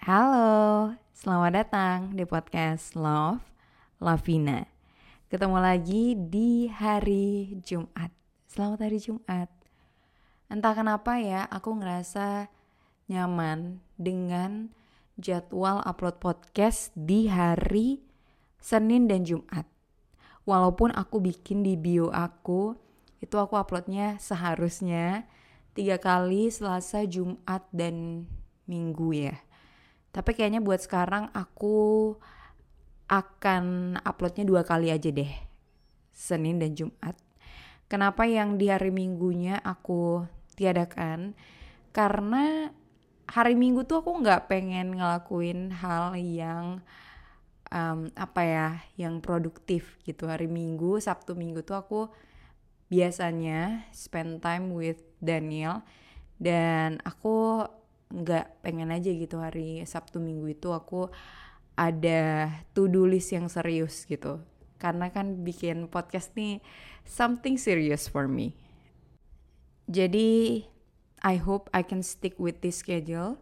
Halo, selamat datang di podcast Love Lavina. Ketemu lagi di hari Jumat. Selamat hari Jumat. Entah kenapa ya, aku ngerasa nyaman dengan jadwal upload podcast di hari Senin dan Jumat. Walaupun aku bikin di bio aku, itu aku uploadnya seharusnya tiga kali Selasa, Jumat, dan Minggu ya. Tapi kayaknya buat sekarang aku akan uploadnya dua kali aja deh. Senin dan Jumat. Kenapa yang di hari Minggunya aku tiadakan? Karena hari Minggu tuh aku nggak pengen ngelakuin hal yang um, apa ya, yang produktif gitu. Hari Minggu, Sabtu Minggu tuh aku biasanya spend time with Daniel dan aku nggak pengen aja gitu hari Sabtu Minggu itu aku ada to-do list yang serius gitu. Karena kan bikin podcast nih something serious for me. Jadi I hope I can stick with this schedule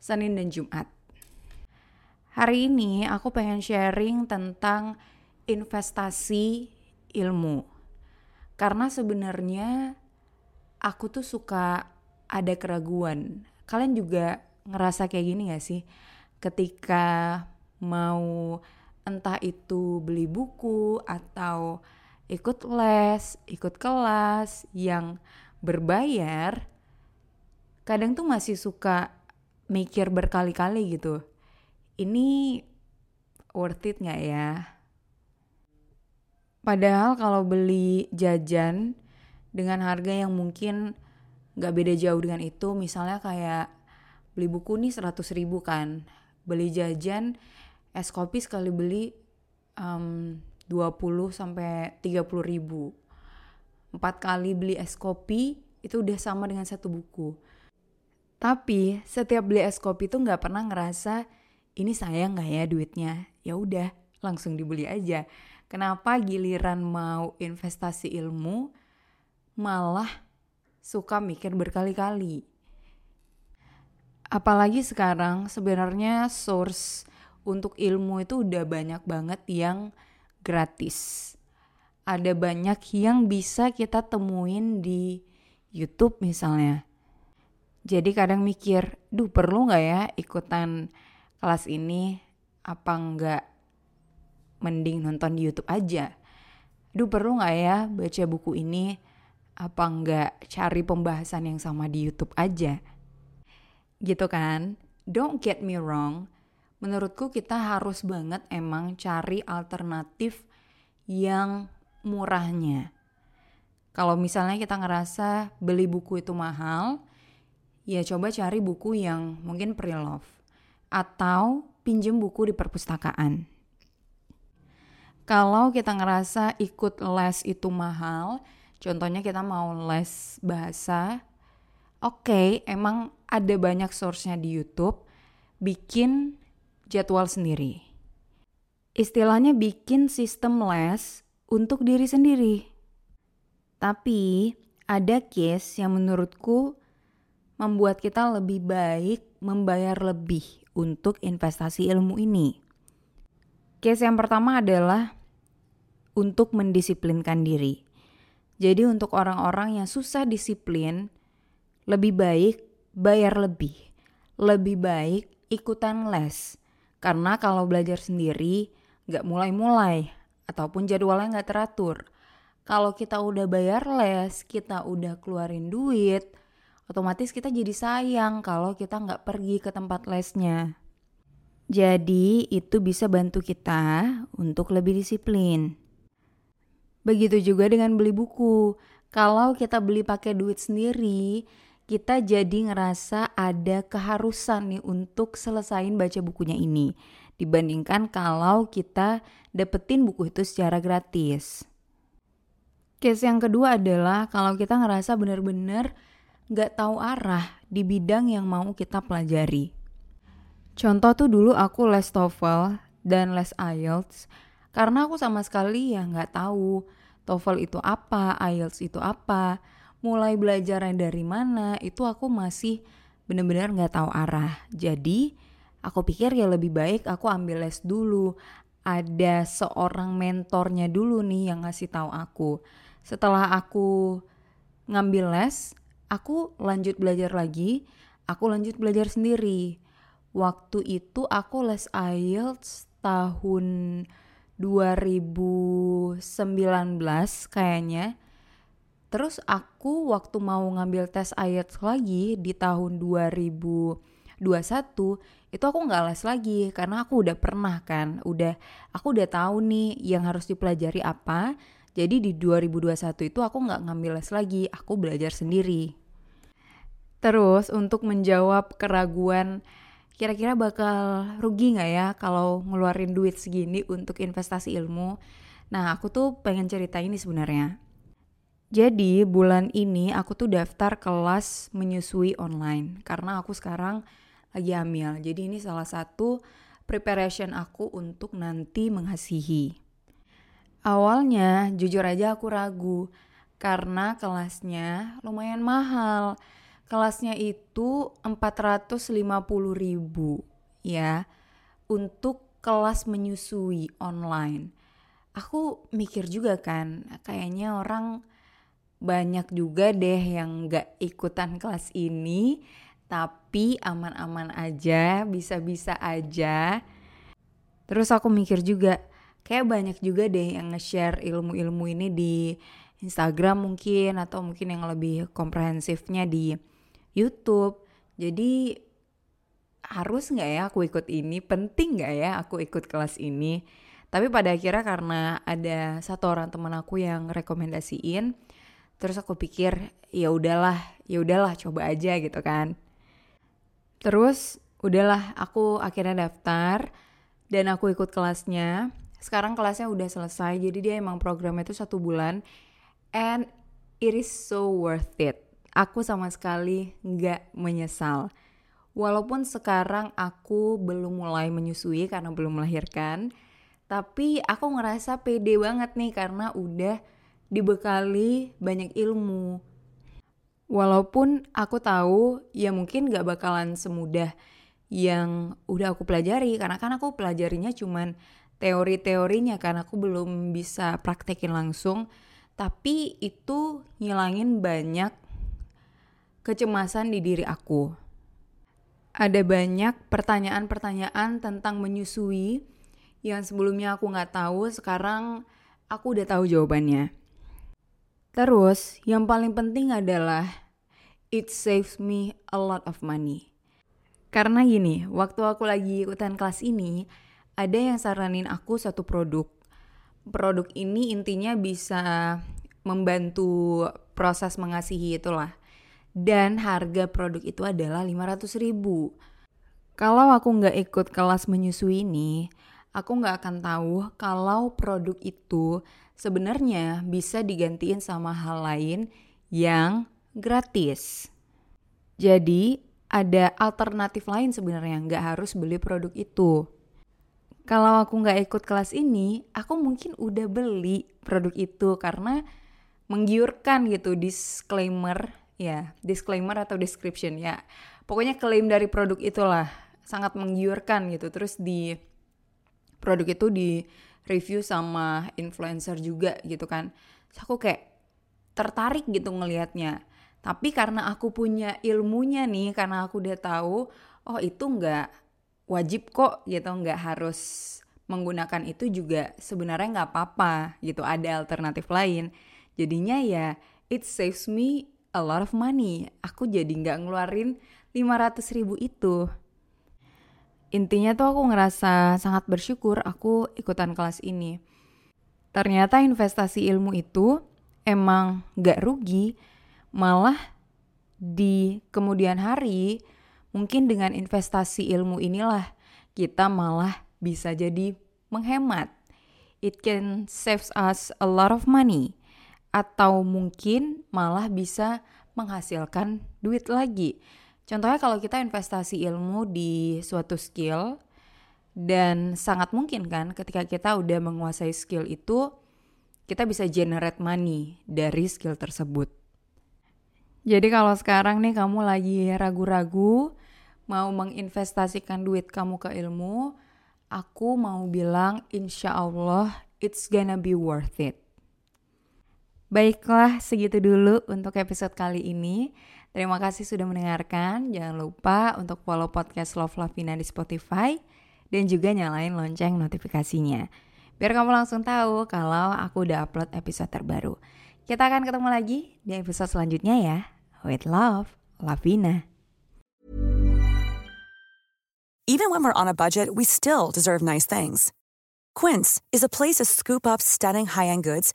Senin dan Jumat. Hari ini aku pengen sharing tentang investasi ilmu. Karena sebenarnya aku tuh suka ada keraguan. Kalian juga ngerasa kayak gini gak sih? Ketika mau entah itu beli buku atau ikut les, ikut kelas yang berbayar, kadang tuh masih suka mikir berkali-kali gitu. Ini worth it gak ya? Padahal kalau beli jajan dengan harga yang mungkin gak beda jauh dengan itu, misalnya kayak beli buku nih 100 ribu kan, beli jajan es kopi sekali beli um, 20 sampai 30 ribu. Empat kali beli es kopi itu udah sama dengan satu buku. Tapi setiap beli es kopi tuh nggak pernah ngerasa ini sayang nggak ya duitnya. Ya udah langsung dibeli aja. Kenapa giliran mau investasi ilmu malah suka mikir berkali-kali. Apalagi sekarang sebenarnya source untuk ilmu itu udah banyak banget yang gratis. Ada banyak yang bisa kita temuin di YouTube misalnya. Jadi kadang mikir, duh perlu nggak ya ikutan kelas ini? Apa nggak mending nonton di YouTube aja? Duh perlu nggak ya baca buku ini? Apa nggak cari pembahasan yang sama di YouTube aja? Gitu kan? Don't get me wrong, menurutku kita harus banget emang cari alternatif yang murahnya. Kalau misalnya kita ngerasa beli buku itu mahal, ya coba cari buku yang mungkin pre-love atau pinjem buku di perpustakaan. Kalau kita ngerasa ikut les itu mahal, contohnya kita mau les bahasa, oke, okay, emang ada banyak source-nya di YouTube, bikin jadwal sendiri. Istilahnya bikin sistem les untuk diri sendiri. Tapi ada case yang menurutku membuat kita lebih baik membayar lebih untuk investasi ilmu ini. Case yang pertama adalah untuk mendisiplinkan diri. Jadi untuk orang-orang yang susah disiplin, lebih baik bayar lebih. Lebih baik ikutan les karena kalau belajar sendiri nggak mulai-mulai ataupun jadwalnya nggak teratur. Kalau kita udah bayar les, kita udah keluarin duit, otomatis kita jadi sayang kalau kita nggak pergi ke tempat lesnya. Jadi itu bisa bantu kita untuk lebih disiplin. Begitu juga dengan beli buku. Kalau kita beli pakai duit sendiri, kita jadi ngerasa ada keharusan nih untuk selesain baca bukunya ini dibandingkan kalau kita dapetin buku itu secara gratis. Case yang kedua adalah kalau kita ngerasa bener-bener gak tahu arah di bidang yang mau kita pelajari. Contoh tuh dulu aku les TOEFL dan les IELTS karena aku sama sekali ya nggak tahu TOEFL itu apa, IELTS itu apa, mulai belajarnya dari mana itu aku masih bener-bener nggak tahu arah. Jadi aku pikir ya lebih baik aku ambil les dulu. Ada seorang mentornya dulu nih yang ngasih tahu aku. Setelah aku ngambil les, aku lanjut belajar lagi. Aku lanjut belajar sendiri. Waktu itu aku les IELTS tahun 2019 kayaknya Terus aku waktu mau ngambil tes IELTS lagi di tahun 2021 itu aku nggak les lagi karena aku udah pernah kan, udah aku udah tahu nih yang harus dipelajari apa. Jadi di 2021 itu aku nggak ngambil les lagi, aku belajar sendiri. Terus untuk menjawab keraguan kira-kira bakal rugi nggak ya kalau ngeluarin duit segini untuk investasi ilmu? Nah aku tuh pengen cerita ini sebenarnya. Jadi bulan ini aku tuh daftar kelas menyusui online karena aku sekarang lagi hamil. Jadi ini salah satu preparation aku untuk nanti mengasihi. Awalnya jujur aja aku ragu karena kelasnya lumayan mahal. Kelasnya itu 450 ribu ya untuk kelas menyusui online. Aku mikir juga kan kayaknya orang banyak juga deh yang gak ikutan kelas ini tapi aman-aman aja bisa-bisa aja terus aku mikir juga kayak banyak juga deh yang nge-share ilmu-ilmu ini di Instagram mungkin atau mungkin yang lebih komprehensifnya di YouTube. Jadi harus nggak ya aku ikut ini? Penting nggak ya aku ikut kelas ini? Tapi pada akhirnya karena ada satu orang teman aku yang rekomendasiin terus aku pikir ya udahlah ya udahlah coba aja gitu kan. Terus udahlah aku akhirnya daftar dan aku ikut kelasnya. Sekarang kelasnya udah selesai jadi dia emang programnya itu satu bulan and it is so worth it aku sama sekali nggak menyesal walaupun sekarang aku belum mulai menyusui karena belum melahirkan tapi aku ngerasa pede banget nih karena udah dibekali banyak ilmu. Walaupun aku tahu ya mungkin gak bakalan semudah yang udah aku pelajari karena kan aku pelajarinya cuman teori-teorinya kan aku belum bisa praktekin langsung tapi itu ngilangin banyak kecemasan di diri aku. Ada banyak pertanyaan-pertanyaan tentang menyusui yang sebelumnya aku nggak tahu, sekarang aku udah tahu jawabannya. Terus, yang paling penting adalah it saves me a lot of money. Karena gini, waktu aku lagi ikutan kelas ini, ada yang saranin aku satu produk. Produk ini intinya bisa membantu proses mengasihi itulah. Dan harga produk itu adalah 500 ribu. Kalau aku nggak ikut kelas menyusui ini, aku nggak akan tahu kalau produk itu sebenarnya bisa digantiin sama hal lain yang gratis. Jadi ada alternatif lain sebenarnya nggak harus beli produk itu. Kalau aku nggak ikut kelas ini, aku mungkin udah beli produk itu karena menggiurkan gitu disclaimer ya disclaimer atau description ya. Pokoknya klaim dari produk itulah sangat menggiurkan gitu. Terus di produk itu di review sama influencer juga gitu kan. So, aku kayak tertarik gitu ngelihatnya. Tapi karena aku punya ilmunya nih karena aku udah tahu oh itu nggak wajib kok gitu nggak harus menggunakan itu juga sebenarnya nggak apa-apa gitu ada alternatif lain. Jadinya ya it saves me a lot of money aku jadi nggak ngeluarin 500 ribu itu intinya tuh aku ngerasa sangat bersyukur aku ikutan kelas ini. Ternyata investasi ilmu itu emang gak rugi, malah di kemudian hari, mungkin dengan investasi ilmu inilah kita malah bisa jadi menghemat. It can save us a lot of money. Atau mungkin malah bisa menghasilkan duit lagi. Contohnya kalau kita investasi ilmu di suatu skill dan sangat mungkin kan ketika kita udah menguasai skill itu kita bisa generate money dari skill tersebut. Jadi kalau sekarang nih kamu lagi ragu-ragu mau menginvestasikan duit kamu ke ilmu, aku mau bilang insya Allah it's gonna be worth it. Baiklah, segitu dulu untuk episode kali ini. Terima kasih sudah mendengarkan. Jangan lupa untuk follow podcast Love Lavina di Spotify dan juga nyalain lonceng notifikasinya. Biar kamu langsung tahu kalau aku udah upload episode terbaru. Kita akan ketemu lagi di episode selanjutnya ya. With love, Lavina. Even when we're on a budget, we still deserve nice things. Quince is a place to scoop up stunning high-end goods